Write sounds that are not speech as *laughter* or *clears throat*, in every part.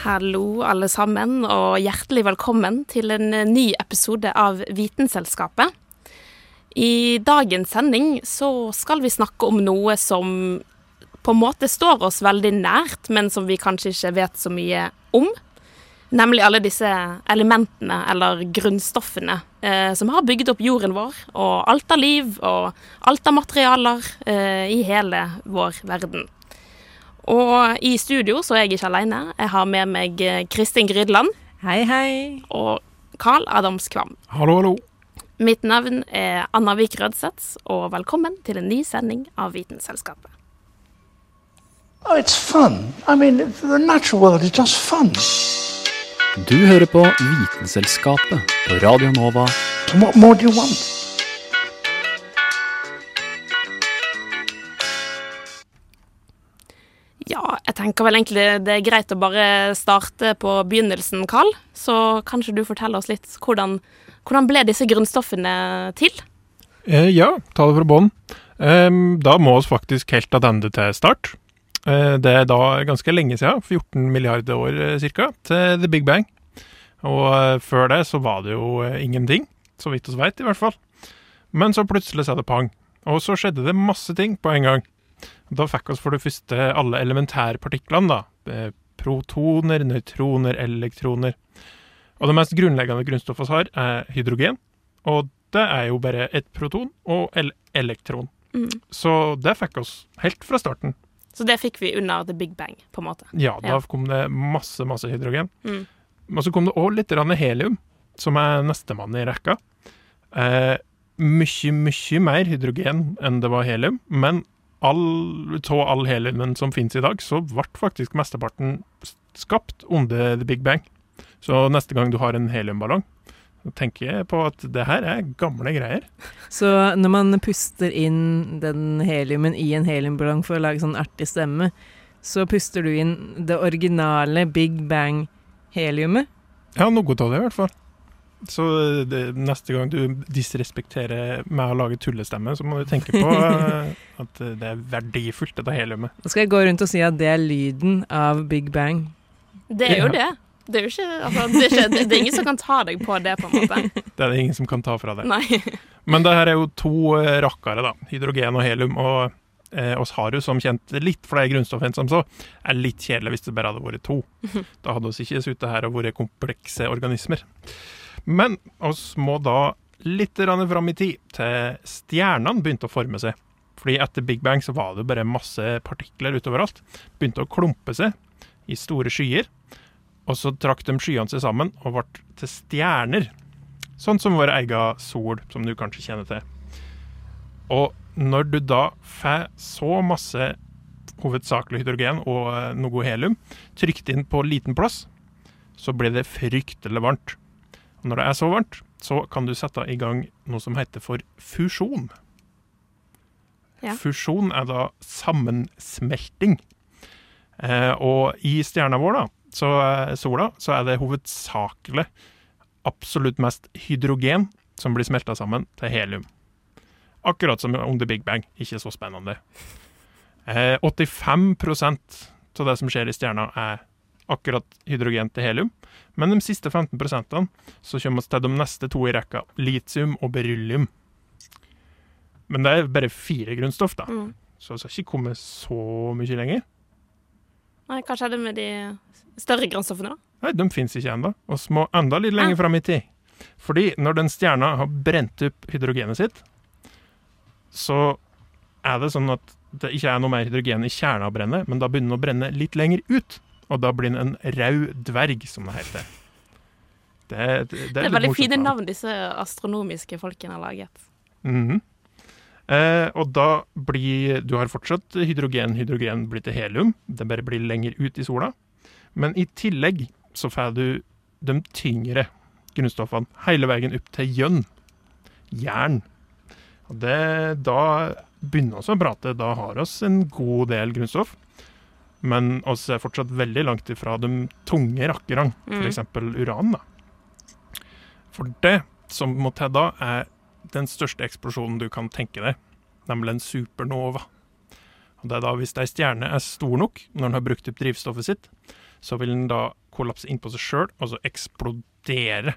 Hallo, alle sammen, og hjertelig velkommen til en eh, ny episode av Vitenselskapet. I dagens sending så skal vi snakke om noe som på en måte står oss veldig nært, men som vi kanskje ikke vet så mye om. Nemlig alle disse elementene, eller grunnstoffene, eh, som har bygd opp jorden vår, og alt av liv og alt av materialer eh, i hele vår verden. Og i studio så er jeg ikke alene. Jeg har med meg eh, Kristin Grydland Hei, hei. og Carl Adams Kvam. Hallo, hallo. Mitt navn er Anna Vik Rødseth, og velkommen til en ny sending av Vitenselskapet. Oh, it's fun. I mean, the natural world is just fun. Du hører på Vitenselskapet på Radio Nova. What more do you want? Ja, jeg tenker vel egentlig det er greit å bare starte på begynnelsen, Carl. Så kanskje du forteller oss litt hvordan, hvordan ble disse grunnstoffene til? Eh, ja, ta det fra bånn. Eh, da må vi faktisk helt attende til start. Eh, det er da ganske lenge siden, 14 milliarder år ca., cirka, til The Big Bang. Og eh, før det så var det jo eh, ingenting, så vidt vi vet i hvert fall. Men så plutselig er det pang. Og så skjedde det masse ting på en gang. Da fikk vi for det første alle elementærpartiklene, da. Eh, Protoner, nøytroner, elektroner. Og det mest grunnleggende grunnstoffet vi har, er hydrogen. Og det er jo bare et proton og el elektron. Mm. Så det fikk oss helt fra starten. Så det fikk vi under The Big Bang, på en måte. Ja, da Ja. kom det masse, masse hydrogen. Mm. Men så kom det òg litt helium, som er nestemann i rekka. Eh, mye, mye mer hydrogen enn det var helium, men all, av all heliumen som finnes i dag, så ble faktisk mesteparten skapt under The Big Bang. Så neste gang du har en heliumballong, tenker jeg på at det her er gamle greier. *laughs* Så når man puster inn den heliumen i en heliumballong for å lage sånn artig stemme, så puster du inn det originale Big Bang-heliumet. Ja, noe av det i hvert fall. Så det, neste gang du disrespekterer med å lage tullestemme, så må du tenke på *laughs* eh, at det er verdifullt, dette heliumet. Da skal jeg gå rundt og si at det er lyden av Big Bang. Det er jo Ja. det. Det er jo ikke, altså, det er ikke det, er ingen som kan ta deg på det, på en måte. *laughs* Det er det ingen som kan ta fra deg. Nei. *laughs* Men det her er jo to eh, rakkere, da. Hydrogen og helium. Og eh, oss har jo som kjent litt flere grunnstoff enn som så. er litt kjedelig hvis det bare hadde vært to. Da hadde vi ikke sittet her og vært komplekse organismer. Men oss må da litt fram i tid, til stjernene begynte å forme seg. Fordi etter Big Bang så var det bare masse partikler utover alt. Begynte å klumpe seg i store skyer. Og så trakk de skyene seg sammen og ble til stjerner. Sånn som vår egen sol, som du kanskje kjenner til. Og når du da får så masse hovedsakelig hydrogen og eh, noe helium trykt inn på liten plass, så blir det fryktelig varmt. Når det er så varmt, så kan du sette i gang noe som heter for fusjon. Ja. Fusjon er da sammensmelting. Eh, og i stjerna vår, da, så er sola, så er det hovedsakelig absolutt mest hydrogen som blir smelta sammen til helium. Akkurat som om The Big Bang. Ikke så spennende. Eh, 85% av det som skjer i stjerna, er akkurat hydrogen til helium. Men de siste 15 så kommer vi til de neste to i rekka, litium og beryllium. Men det er bare fire grunnstoff, da. Mm. Så vi skal ikke komme så mye lenger. Nei, hva skjedde med de større grunnstoffene, da? Nei, de fins ikke ennå. Vi må enda litt lenger Ah. fram i tid. Fordi når den stjerna har brent opp hydrogenet sitt, så er det sånn at det ikke er noe mer hydrogen i kjerna å brenne, men da begynner den å brenne litt lenger ut. Og da blir han en rød dverg, som det heter. Det, det, det Det er veldig fine navn. disse astronomiske folkene har laget. Mhm. Eh, og da blir Du har fortsatt hydrogen. Hydrogen blir til helium. Det bare blir lenger ut i sola. Men i tillegg så får du de tyngre grunnstoffene hele veien opp til jønn. Jern. Og det, da begynner vi å prate. Da har vi en god del grunnstoff. Men oss er fortsatt veldig langt ifra de tunge rakkerne, Mm. f.eks. uran. da. For det som må til da, er den største eksplosjonen du kan tenke deg, nemlig en supernova. Og det er da Hvis ei stjerne er stor nok når den har brukt opp drivstoffet sitt, så vil den da kollapse inn på seg sjøl, altså eksplodere.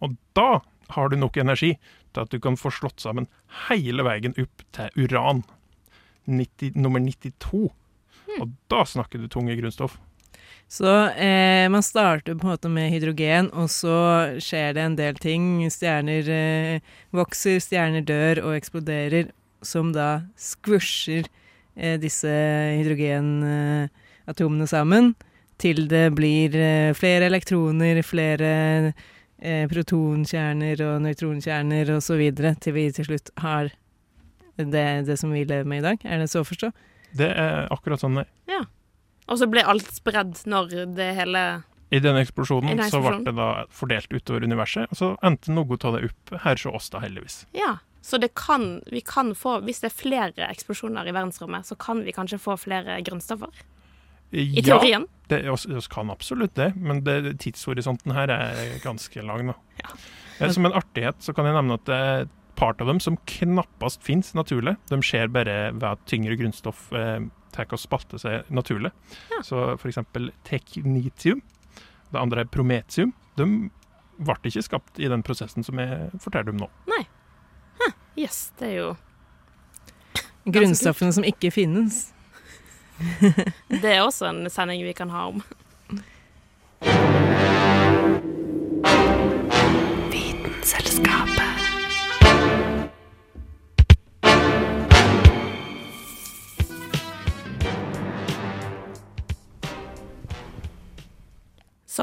Og da har du nok energi til at du kan få slått sammen hele veien opp til uran. 90, nummer 92. Og da snakker du tunge grunnstoff. Så eh, man starter på en måte med hydrogen, og så skjer det en del ting. Stjerner eh, vokser, stjerner dør og eksploderer, som da squisher eh, disse hydrogenatomene sammen, til det blir eh, flere elektroner, flere eh, protonkjerner og nøytronkjerner osv., til vi til slutt har det, det som vi lever med i dag. Er det så å forstå? Det er akkurat sånn det Ja. Og så ble alt spredd når det hele I denne eksplosjonen, I den så ble det da fordelt utover universet, og så endte noe av det opp her hos oss, da, heldigvis. Ja. Så det kan, vi kan få, hvis det er flere eksplosjoner i verdensrommet, så kan vi kanskje få flere grunnstoffer? I ja, teorien? det, vi kan absolutt det, men det, tidshorisonten her er ganske lang, da. Ja. Eh, Som en artighet så kan jeg nevne at det er et part av dem som knappast finnes naturlig. De skjer bare ved at tyngre grunnstoff eh, tar spalter spalte seg naturlig. Ja. Så for eksempel teknitium, det andre er prometium, de ble ikke skapt i den prosessen som jeg forteller om nå. Nei. Yes, det er jo *coughs* Grunnstoffene som ikke finnes. Det er også en sending vi kan ha om.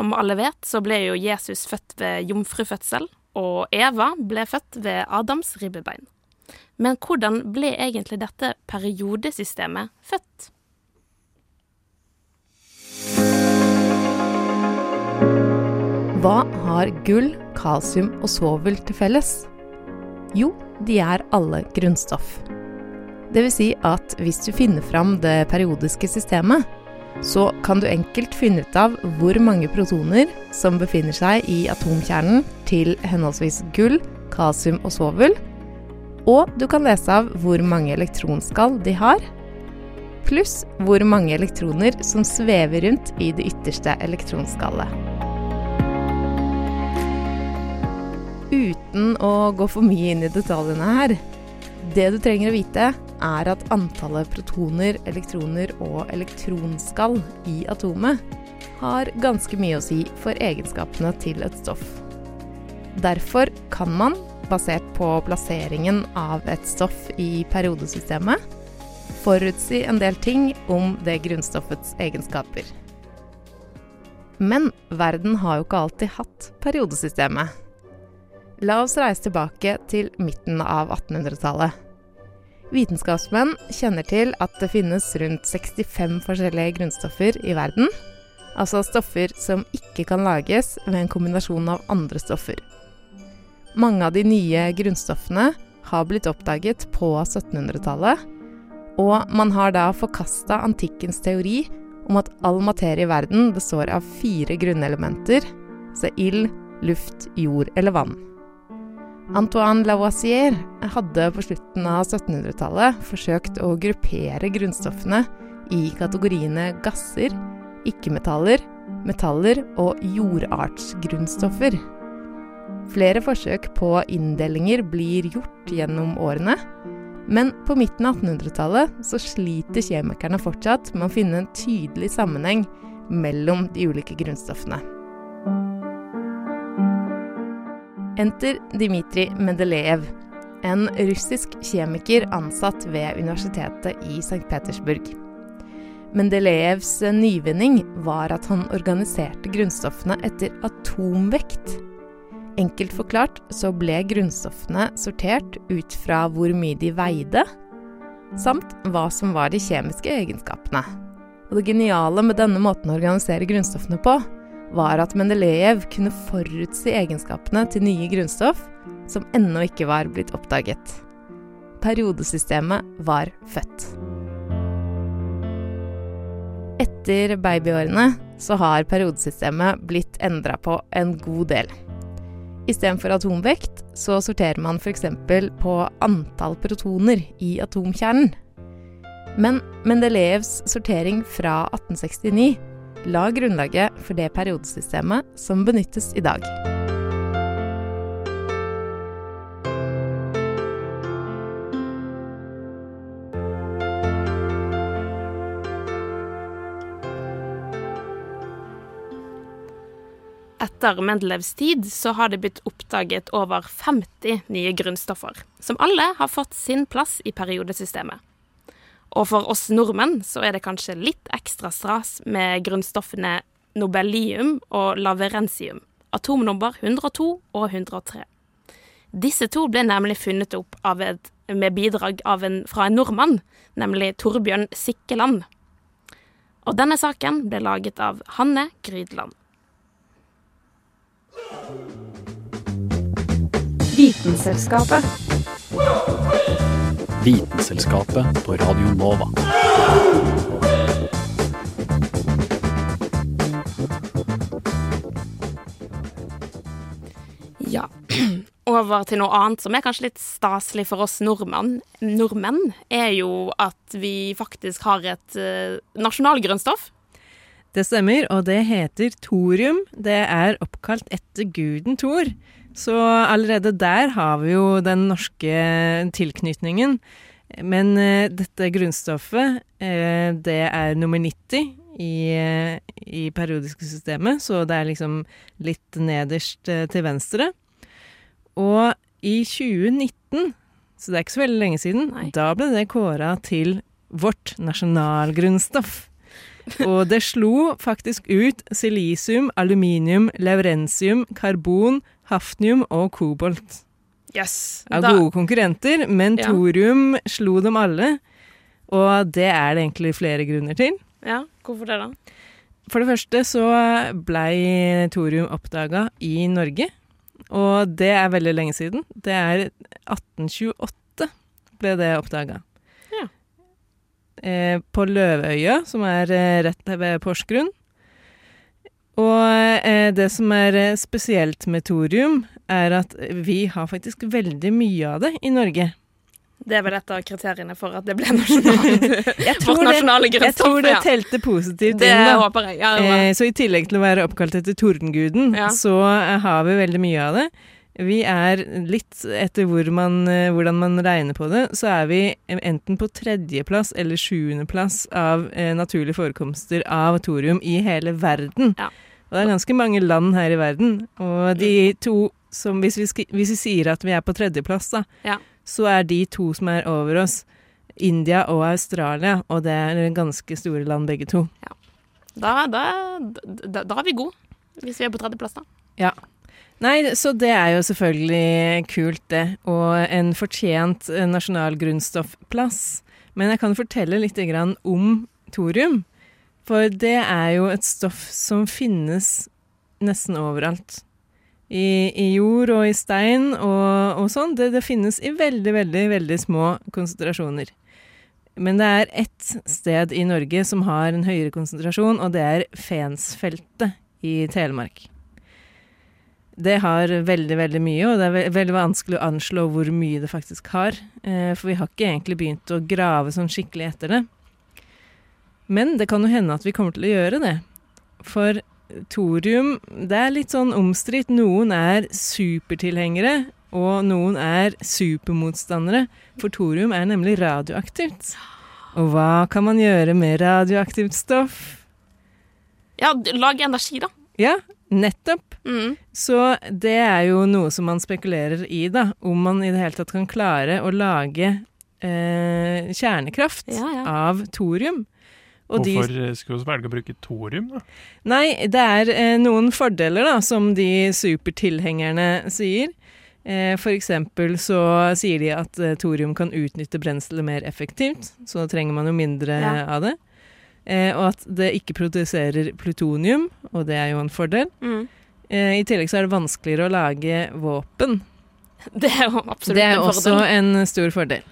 Som alle vet, så ble jo Jesus født ved jomfrufødsel, og Eva ble født ved Adams ribbebein. Men hvordan ble egentlig dette periodesystemet født? Hva har gull, kalsium og svovel til felles? Jo, de er alle grunnstoff. Det vil si at hvis du finner fram det periodiske systemet, så kan du enkelt finne ut av hvor mange protoner som befinner seg i atomkjernen til henholdsvis gull, kasium og svovel, og du kan lese av hvor mange elektronskall de har, pluss hvor mange elektroner som svever rundt i det ytterste elektronskallet. uten å gå for mye inn i detaljene her. Det du trenger å vite, er at antallet protoner, elektroner og elektronskall i atomet har ganske mye å si for egenskapene til et stoff. Derfor kan man, basert på plasseringen av et stoff i periodesystemet, forutsi en del ting om det grunnstoffets egenskaper. Men verden har jo ikke alltid hatt periodesystemet. La oss reise tilbake til midten av 1800-tallet. Vitenskapsmenn kjenner til at det finnes rundt 65 forskjellige grunnstoffer i verden. Altså stoffer som ikke kan lages ved en kombinasjon av andre stoffer. Mange av de nye grunnstoffene har blitt oppdaget på 1700-tallet, og man har da forkasta antikkens teori om at all materie i verden består av fire grunnelementer, altså ild, luft, jord eller vann. Antoine Lavoisier hadde på slutten av 1700-tallet forsøkt å gruppere grunnstoffene i kategoriene gasser, ikke-metaller, metaller og jordartsgrunnstoffer. Flere forsøk på inndelinger blir gjort gjennom årene, men på midten av 1800-tallet så sliter kjemikerne fortsatt med å finne en tydelig sammenheng mellom de ulike grunnstoffene. Enter Dmitrij Mendelejev, en russisk kjemiker ansatt ved universitetet i St. Petersburg. Mendelejevs nyvinning var at han organiserte grunnstoffene etter atomvekt. Enkelt forklart så ble grunnstoffene sortert ut fra hvor mye de veide, samt hva som var de kjemiske egenskapene. Og det geniale med denne måten å organisere grunnstoffene på, var at Mendelejev kunne forutsi egenskapene til nye grunnstoff som ennå ikke var blitt oppdaget. Periodesystemet var født. Etter babyårene så har periodesystemet blitt endra på en god del. Istedenfor atomvekt så sorterer man f.eks. på antall protoner i atomkjernen. Men Mendelejevs sortering fra 1869 la grunnlaget for det periodesystemet som benyttes i dag. Etter Mendelevs tid så har det blitt oppdaget over 50 nye grunnstoffer, som alle har fått sin plass i periodesystemet. Og for oss nordmenn så er det kanskje litt ekstra stras med grunnstoffene nobelium og laverensium, atomnummer 102 og 103. Disse to ble nemlig funnet opp et, med bidrag en, fra en nordmann, nemlig Torbjørn Sikkeland. Og denne saken ble laget av Hanne Grydland. Vitenselskapet. Vitenselskapet på Radio Nova. Ja. *clears throat* Over til noe annet som er kanskje litt staselig for oss nordmenn, nordmenn er jo at vi faktisk har et uh, nasjonalgrønnstoff. Det stemmer, og det heter thorium. Det er oppkalt etter guden Thor. Så allerede der har vi jo den norske tilknytningen. Men uh, dette grunnstoffet, uh, det er nummer 90 i, uh, i periodiske systemet, så det er liksom litt nederst til venstre. Og i 2019, så det er ikke så veldig lenge siden, Nei. da ble det kåra til vårt nasjonalgrunnstoff. Og det slo faktisk ut silisium, aluminium, leverensium, karbon, hafnium og kobolt. Yes. Av Da- gode konkurrenter, men Ja. thorium slo dem alle. Og det er det egentlig flere grunner til. Ja, hvorfor det, da? For det første så blei thorium oppdaga i Norge, og det er veldig lenge siden. Det er 1828 ble det oppdaga. Eh, på Løvøya, som er eh, rett ved Porsgrunn. Og eh, det som er eh, spesielt med thorium, er at vi har faktisk veldig mye av det i Norge. Det er vel et av kriteriene for at det ble nasjonalt. *laughs* Jeg Vårt nasjonale jeg tror det telte positivt Det inn, håper jeg. Ja, Eh, så i tillegg til å være oppkalt etter tordenguden, Ja. så eh, har vi veldig mye av det. Vi er litt etter hvor man, eh, hvordan man regner på det, så er vi enten på tredjeplass eller sjuendeplass av eh, naturlige forekomster av thorium i hele verden. Ja. Og det er ganske mange land her i verden, og de to som Hvis vi, hvis vi sier at vi er på tredjeplass, da, Ja. så er de to som er over oss, India og Australia, og det er ganske store land begge to. Da, da, da, da er vi gode, hvis vi er på tredjeplass, da. Nei, så det er jo selvfølgelig kult, det. Og en fortjent eh, nasjonal grunnstoffplass. Men jeg kan fortelle litt om thorium. For det er jo et stoff som finnes nesten overalt. I, i jord og i stein og, og sånn. Det, det finnes i veldig, veldig, veldig små konsentrasjoner. Men det er ett sted i Norge som har en høyere konsentrasjon, og det er Fensfeltet i Telemark. Det har veldig, veldig mye, og det er veldig vanskelig å anslå hvor mye det faktisk har. Eh, for vi har ikke egentlig begynt å grave sånn skikkelig etter det. Men det kan jo hende at vi kommer til å gjøre det. For thorium, det er litt sånn omstridt. Noen er supertilhengere, og noen er supermotstandere. For thorium er nemlig radioaktivt. Og hva kan man gjøre med radioaktivt stoff? Ja, lag energi, da. Ja, nettopp. Mm. Så det er jo noe som man spekulerer i, da. Om man i det hele tatt kan klare å lage eh, kjernekraft Ja, ja. av thorium. Og Hvorfor de, skulle vi velge å bruke thorium, da? Nei, det er eh, noen fordeler, da, som de supertilhengerne sier. Eh, for eksempel så sier de at eh, thorium kan utnytte brenselet mer effektivt, så da trenger man jo mindre Ja. av det. Eh, og at det ikke produserer plutonium, og det er jo en fordel. Mm. Eh, I tillegg så er det vanskeligere å lage våpen. *laughs* Det er jo absolutt Det er en jo også fordel. en stor fordel.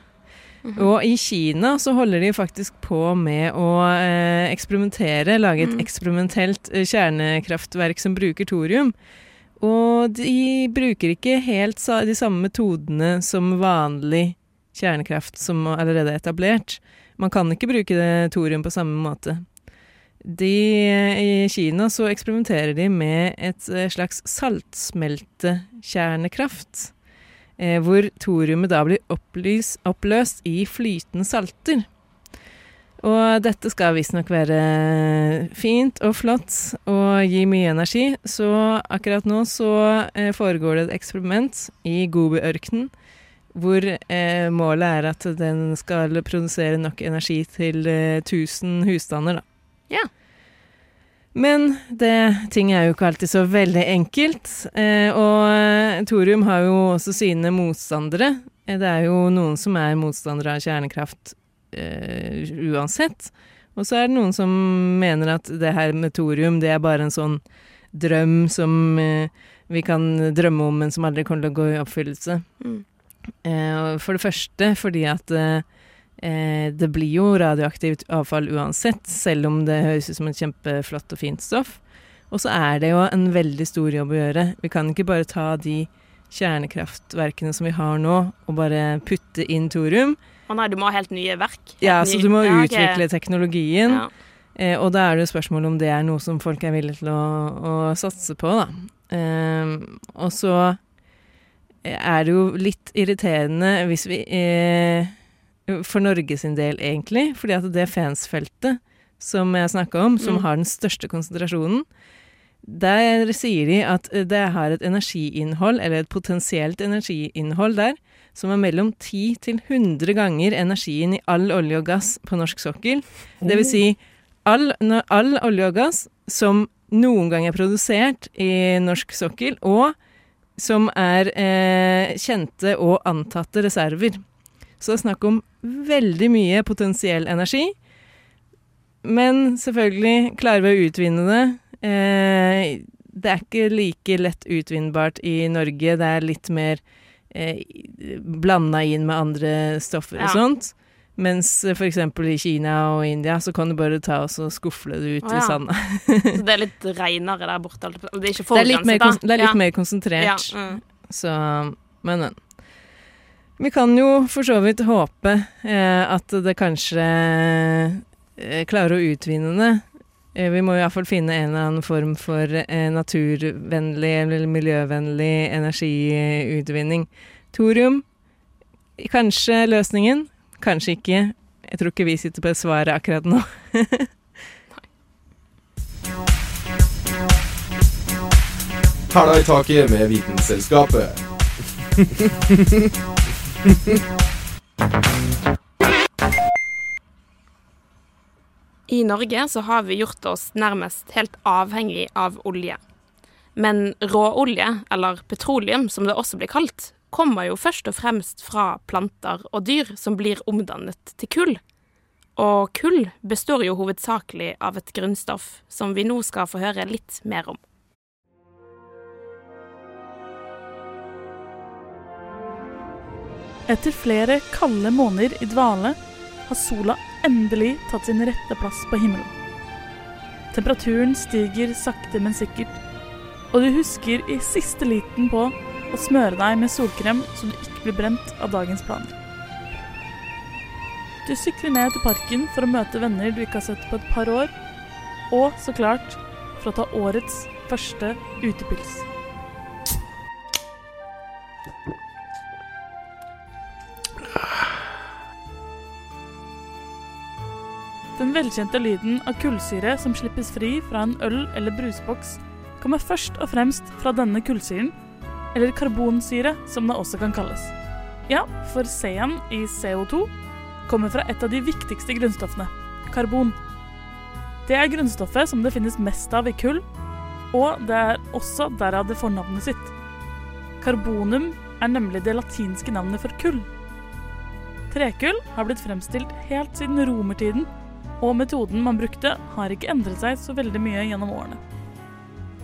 Mhm. Og i Kina så holder de faktisk på med å eh, eksperimentere, lage et Mm. eksperimentelt eh, kjernekraftverk som bruker thorium. Og de bruker ikke helt de samme metodene som vanlig kjernekraft som allerede er etablert. Man kan ikke bruke thorium på samme måte. De, I Kina så eksperimenterer de med et eh, slags saltsmeltekjernekraft eh, hvor thoriumet da blir opplys, oppløst i flytende salter. Og dette skal visstnok være fint og flott og gi mye energi, så akkurat nå så eh, foregår det et eksperiment i Gobi-ørkenen hvor eh, målet er at den skal produsere nok energi til eh, 1000 husstander, da. Ja. Men det, ting er jo ikke alltid så veldig enkelt. Eh, og eh, thorium har jo også sine motstandere. Eh, det er jo noen som er motstandere av kjernekraft eh, uansett. Og så er det noen som mener at det her med thorium, det er bare en sånn drøm som vi kan drømme om, men som aldri kommer til å gå i oppfyllelse. Mm. Eh, for det første fordi at eh, eh, det blir jo radioaktivt avfall uansett, selv om det høres ut som et kjempeflott og fint stoff. Og så er det jo en veldig stor jobb å gjøre. Vi kan ikke bare ta de kjernekraftverkene som vi har nå, og bare putte inn thorium. Å nei, du må ha helt nye verk. Helt Ja, så du må ok. utvikle teknologien. Ja. Eh, og da er det jo spørsmål om det er noe som folk er villige til å, å satse på, da. Eh, og så er det jo litt irriterende hvis vi eh, For Norge sin del, egentlig. Fordi at det fansfeltet som jeg snakka om, som Mm. har den største konsentrasjonen, der sier de at det har et energiinnhold, eller et potensielt energiinnhold der, som er mellom 10 til 100 ganger energien i all olje og gass på norsk sokkel. Det vil si all, all olje og gass som noen gang er produsert i norsk sokkel, og som er eh, kjente og antatte reserver. Så det er snakk om veldig mye potensiell energi. Men selvfølgelig, klarer vi å utvinne det? Eh, det er ikke like lett utvinnbart i Norge. Det er litt mer eh, blanda inn med andre stoffer og Ja. sånt. Mens f.eks. i Kina og India så kan du bare ta og så skufle det ut Å, i sanda. *laughs* Så det er litt reinere der borte? Det er Det er litt mer, det er litt Ja. mer konsentrert. Ja, mm. Så, men, men. Vi kan jo for så vidt håpe eh, at det kanskje eh, klarer å utvinne det. Eh, vi må i hvert fall finne en eller annen form for eh, naturvennlig eller miljøvennlig energiutvinning. Thorium, kanskje løsningen, kanskje ikke. Jeg tror ikke vi sitter på det svaret akkurat nå. *laughs* Hæla i taket med Vitenselskapet. I Norge så har vi gjort oss nærmest helt avhengig av olje. Men råolje, eller petroleum som det også blir kalt, kommer jo først og fremst fra planter og dyr som blir omdannet til kull. Og kull består jo hovedsakelig av et grunnstoff som vi nå skal få høre litt mer om. Etter flere kalde måneder i dvale har sola endelig tatt sin rette plass på himmelen. Temperaturen stiger sakte, men sikkert, og du husker i siste liten på å smøre deg med solkrem så du ikke blir brent av dagens planer. Du sykler ned til parken for å møte venner du ikke har sett på et par år, og så klart for å ta årets første utepils. Den velkjente lyden av kullsyre som slippes fri fra en øl- eller brusboks, kommer først og fremst fra denne kullsyren, eller karbonsyre som det også kan kalles. Ja, for C-en i CO2 kommer fra et av de viktigste grunnstoffene, karbon. Det er grunnstoffet som det finnes mest av i kull, og det er også derav det får navnet sitt. Karbonum er nemlig det latinske navnet for kull. Trekull har blitt fremstilt helt siden romertiden, og metoden man brukte har ikke endret seg så veldig mye gjennom årene.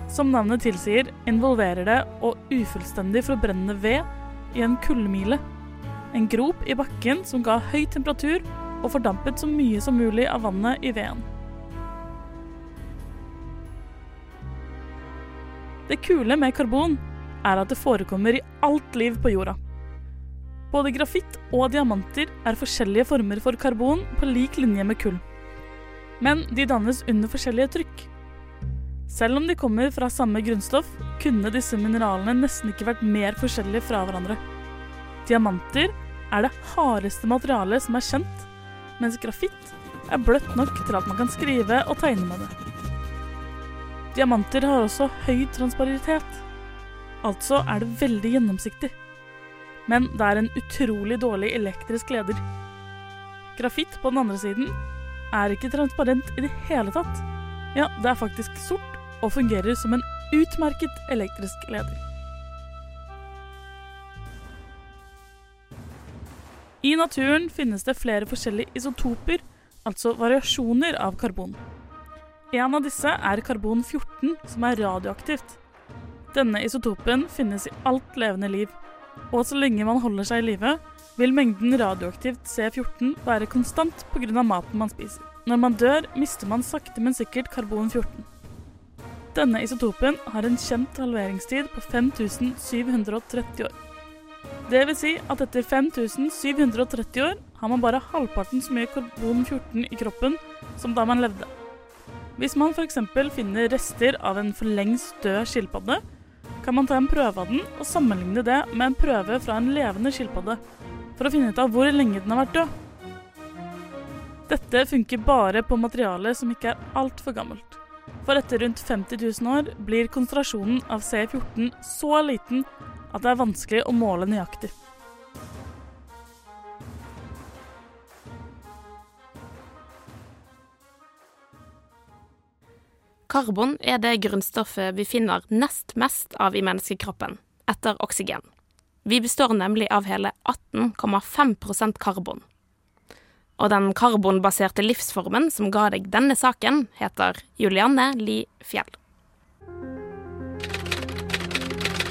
Som navnet tilsier, involverer det å ufullstendig forbrenne ved i en kullmile. En grop i bakken som ga høy temperatur og fordampet så mye som mulig av vannet i veden. Det kule med karbon er at det forekommer i alt liv på jorda. Både grafitt og diamanter er forskjellige former for karbon på lik linje med kull. Men de dannes under forskjellige trykk. Selv om de kommer fra samme grunnstoff, kunne disse mineralene nesten ikke vært mer forskjellige fra hverandre. Diamanter er det hardeste materialet som er kjent, mens grafitt er bløtt nok til at man kan skrive og tegne med det. Diamanter har også høy transparitet, altså er det veldig gjennomsiktig. Men det er en utrolig dårlig elektrisk leder. Grafitt på den andre siden er ikke transparent i det hele tatt. Ja, det er faktisk sort og fungerer som en utmerket elektrisk leder. I naturen finnes det flere forskjellige isotoper, altså variasjoner av karbon. En av disse er karbon 14, som er radioaktivt. Denne isotopen finnes i alt levende liv, og så lenge man holder seg i live, vil mengden radioaktivt C14 være konstant pga. maten man spiser. Når man dør, mister man sakte, men sikkert karbon 14. Denne isotopen har en kjent halveringstid på 5730 år. Det vil si at etter 5730 år har man bare halvparten så mye karbon 14 i kroppen som da man levde. Hvis man f.eks. finner rester av en for lengst død skilpadde, kan man ta en prøve av den og sammenligne det med en prøve fra en levende skilpadde, for å finne ut av hvor lenge den har vært død. Dette funker bare på materiale som ikke er altfor gammelt. For etter rundt 50 000 år blir konsentrasjonen av C14 så liten at det er vanskelig å måle nøyaktig. Karbon er det grunnstoffet vi finner nest mest av i menneskekroppen, etter oksygen. Vi består nemlig av hele 18,5% karbon. Og den karbonbaserte livsformen som ga deg denne saken, heter Julianne Li Fjell.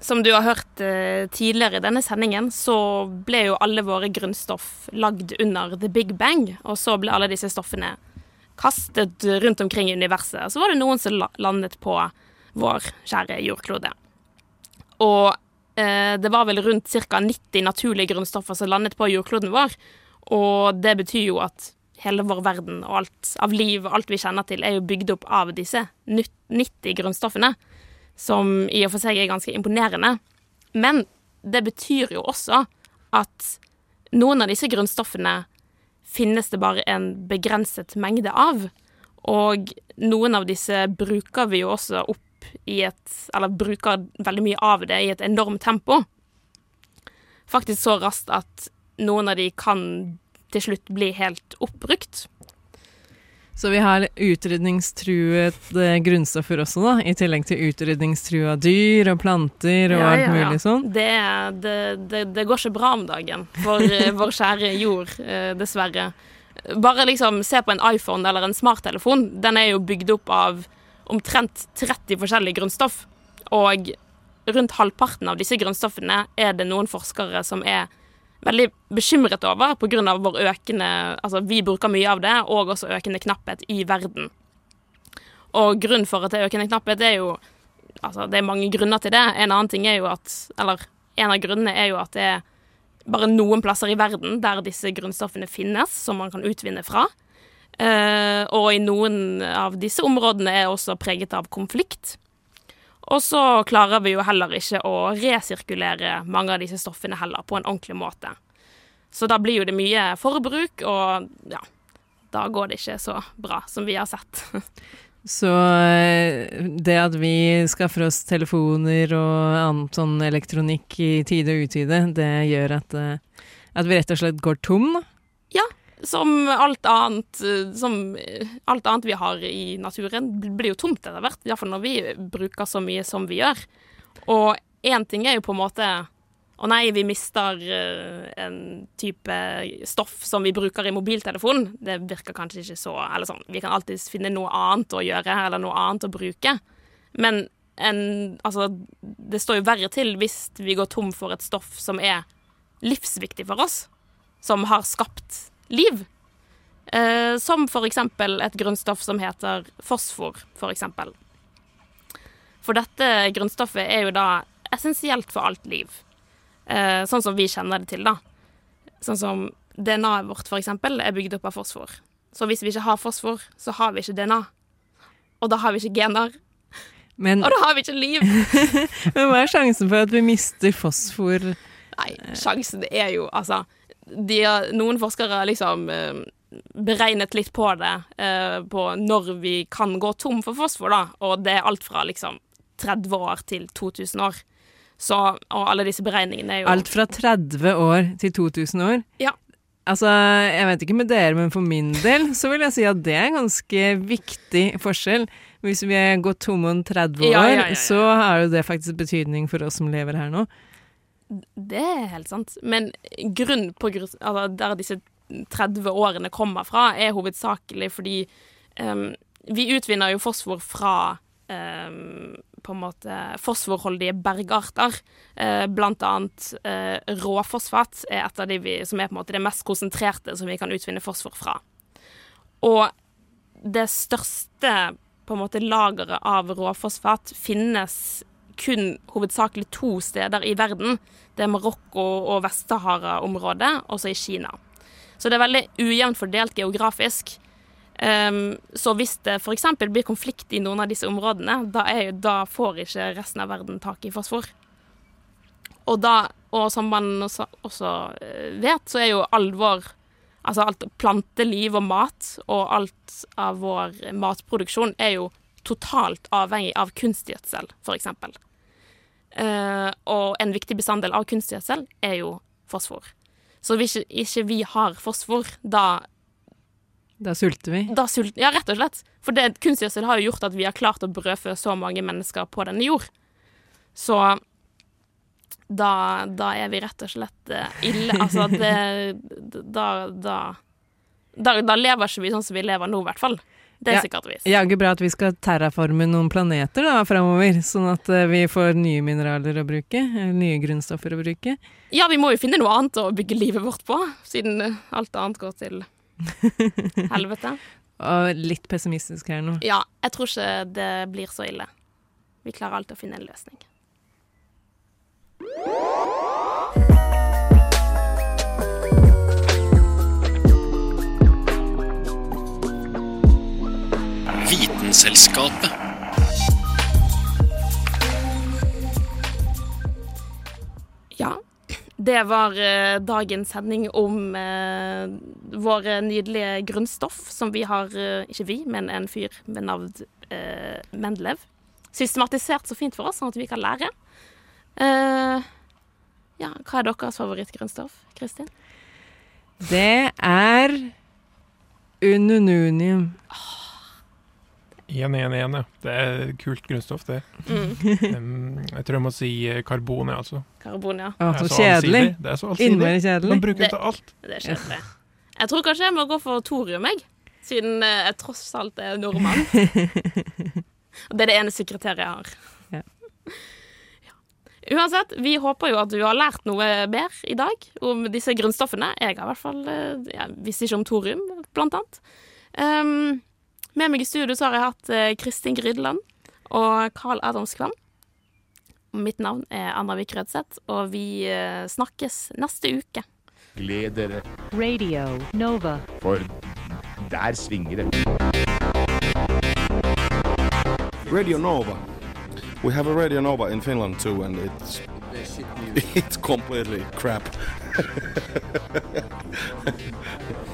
som du har hørt eh, tidligere i denne sendingen, så ble jo alle våre grunnstoff lagd under the big bang, og så ble alle disse stoffene kastet rundt omkring i universet. Så var det noen som landet på vår kjære jordklode. Og eh, det var vel rundt ca. 90 naturlige grunnstoffer som landet på jordkloden vår, og det betyr jo at hele vår verden og alt av liv, og alt vi kjenner til, er jo bygd opp av disse 90 grunnstoffene som i og for seg er ganske imponerende. Men det betyr jo også at noen av disse grunnstoffene finnes det bare en begrenset mengde av. Og noen av disse bruker vi jo også opp i et Eller bruker veldig mye av det i et enormt tempo. Faktisk så raskt at noen av de kan til slutt bli helt oppbrukt. Så vi har utrydningstruet eh, grunnstoffer også, da, i tillegg til utrydningstrua dyr og planter og Ja, alt ja, ja. mulig sånn. Det, det, det, det går ikke bra om dagen for eh, *laughs* vår kjære jord, eh, dessverre. Bare liksom se på en iPhone eller en smarttelefon. Den er jo bygd opp av omtrent 30 forskjellige grunnstoff. Og rundt halvparten av disse grunnstoffene er det noen forskere som er veldig bekymret over pga. vår økende Altså, vi bruker mye av det, og også økende knapphet i verden. Og grunnen for at det er økende knapphet, er jo Altså, det er mange grunner til det. En annen ting er jo at Eller en av grunnene er jo at det er bare noen plasser i verden der disse grunnstoffene finnes, som man kan utvinne fra. Eh, og i noen av disse områdene er også preget av konflikt. Og så klarer vi jo heller ikke å resirkulere mange av disse stoffene heller på en ordentlig måte. Så da blir jo det mye forbruk, og ja, da går det ikke så bra som vi har sett. *laughs* Så eh, det at vi skaffer oss telefoner og annen sånn elektronikk i tide og utide, det gjør at, eh, at vi rett og slett går tom, da? Ja, som alt annet, eh, som eh, alt annet vi har i naturen, blir jo tomt etter hvert. Iallfall når vi bruker så mye som vi gjør. Og én ting er jo på en måte Å nei, vi mister eh, en type stoff som vi bruker i mobiltelefonen. Det virker kanskje ikke så Eller sånn, vi kan alltids finne noe annet å gjøre, eller noe annet å bruke. Men en Altså, det står jo verre til hvis vi går tom for et stoff som er livsviktig for oss. Som har skapt liv. Eh, som for eksempel et grunnstoff som heter fosfor, for eksempel. For dette grunnstoffet er jo da essensielt for alt liv. Eh, sånn som vi kjenner det til, da. Sånn som DNA-et vårt, for eksempel, er bygd opp av fosfor. Så hvis vi ikke har fosfor, så har vi ikke DNA. Og da har vi ikke gener. Men, og da har vi ikke liv. *laughs* Men hva er sjansen for at vi mister fosfor? Nei, sjansen er jo altså de Noen forskere har liksom eh, beregnet litt på det, eh, på når vi kan gå tom for fosfor, da. Og det er alt fra liksom 30 år til 2000 år. Så, og alle disse beregningene er jo Alt fra 30 år til 2000 år? Ja. Altså, jeg vet ikke med dere, men for min del så vil jeg si at det er en ganske viktig forskjell. Hvis vi gått tomme om 30 år, ja, ja, ja. så har jo det faktisk betydning for oss som lever her nå. Det er helt sant. Men grunn på altså der disse 30 årene kommer fra, er hovedsakelig fordi um, vi utvinner jo fosfor fra um, på en måte fosforholdige bergarter. Eh, blant annet eh, råfosfat er et av de vi, som er på en måte det mest konsentrerte som vi kan utvinne fosfor fra. Og det største på en måte lageret av råfosfat finnes kun hovedsakelig to steder i verden. Det er Marokko og Vest-Sahara-området, også i Kina. Så det er veldig ujevnt fordelt geografisk. Um, så hvis det f.eks. blir konflikt i noen av disse områdene, da, er da får ikke resten av verden tak i fosfor. Og da, og som man også, også eh, vet, så er jo all vår Altså alt planteliv og mat og alt av vår matproduksjon er jo totalt avhengig av kunstgjødsel, f.eks. Uh, og en viktig bestanddel av kunstgjødsel er jo fosfor. Så hvis ikke, ikke vi har fosfor, da Da sulter vi. da sult, ja, rett og slett. For det, kunstgjødsel har jo gjort at vi har klart å brødfø så mange mennesker på denne jord. Så da, da er vi rett og slett eh, ille. Altså, det *laughs* da, da, da, da lever ikke vi sånn som vi lever nå, i hvert fall. Det er Ja, sikkert visst. Jaggu bra at vi skal terraforme noen planeter da framover, sånn at eh, vi får nye mineraler å bruke, eh, nye grunnstoffer å bruke. Ja, vi må jo finne noe annet å bygge livet vårt på, siden eh, alt annet går til *laughs* helvete. Og litt pessimistisk her nå. Ja, jeg tror ikke det blir så ille. Vi klarer alltid å finne en løsning. Vitenselskapet. Ja, det var eh, dagens sending om eh, våre nydelige grunnstoff, som vi har eh, Ikke vi, men en fyr med navn eh, Mendelev. Systematisert så fint for oss, sånn at vi kan lære. Eh, ja, hva er deres favorittgrunnstoff, Kristin? Det er unununium. 1-1-1, ja. Det er kult grunnstoff, det. Mm. *laughs* Um, jeg tror jeg må si eh, karbon, jeg, altså. Karbon, ja. Å, Det er så kjedelig. Det er så allsidig. Innmari kjedelig. Man bruker det til alt. Det er kjedelig. Jeg tror kanskje jeg må gå for thorium, jeg. Siden eh, jeg tross alt er nordmann. *laughs* Og det er det eneste kriteriet jeg har. Ja. Ja. Uansett, vi håper jo at du har lært noe mer i dag om disse grunnstoffene. Jeg har i hvert fall eh, Jeg visste ikke om thorium, blant annet. Um, med meg i studio så har jeg hatt eh, Kristin Grydland og Carl Adams Kvam. Mitt navn er Anna Vik Rødseth, og vi eh, snakkes neste uke. Gled dere, Radio Nova. for der svinger det. Radio Nova. We have a Radio Nova in Finland too, and it's it's completely crap. *laughs*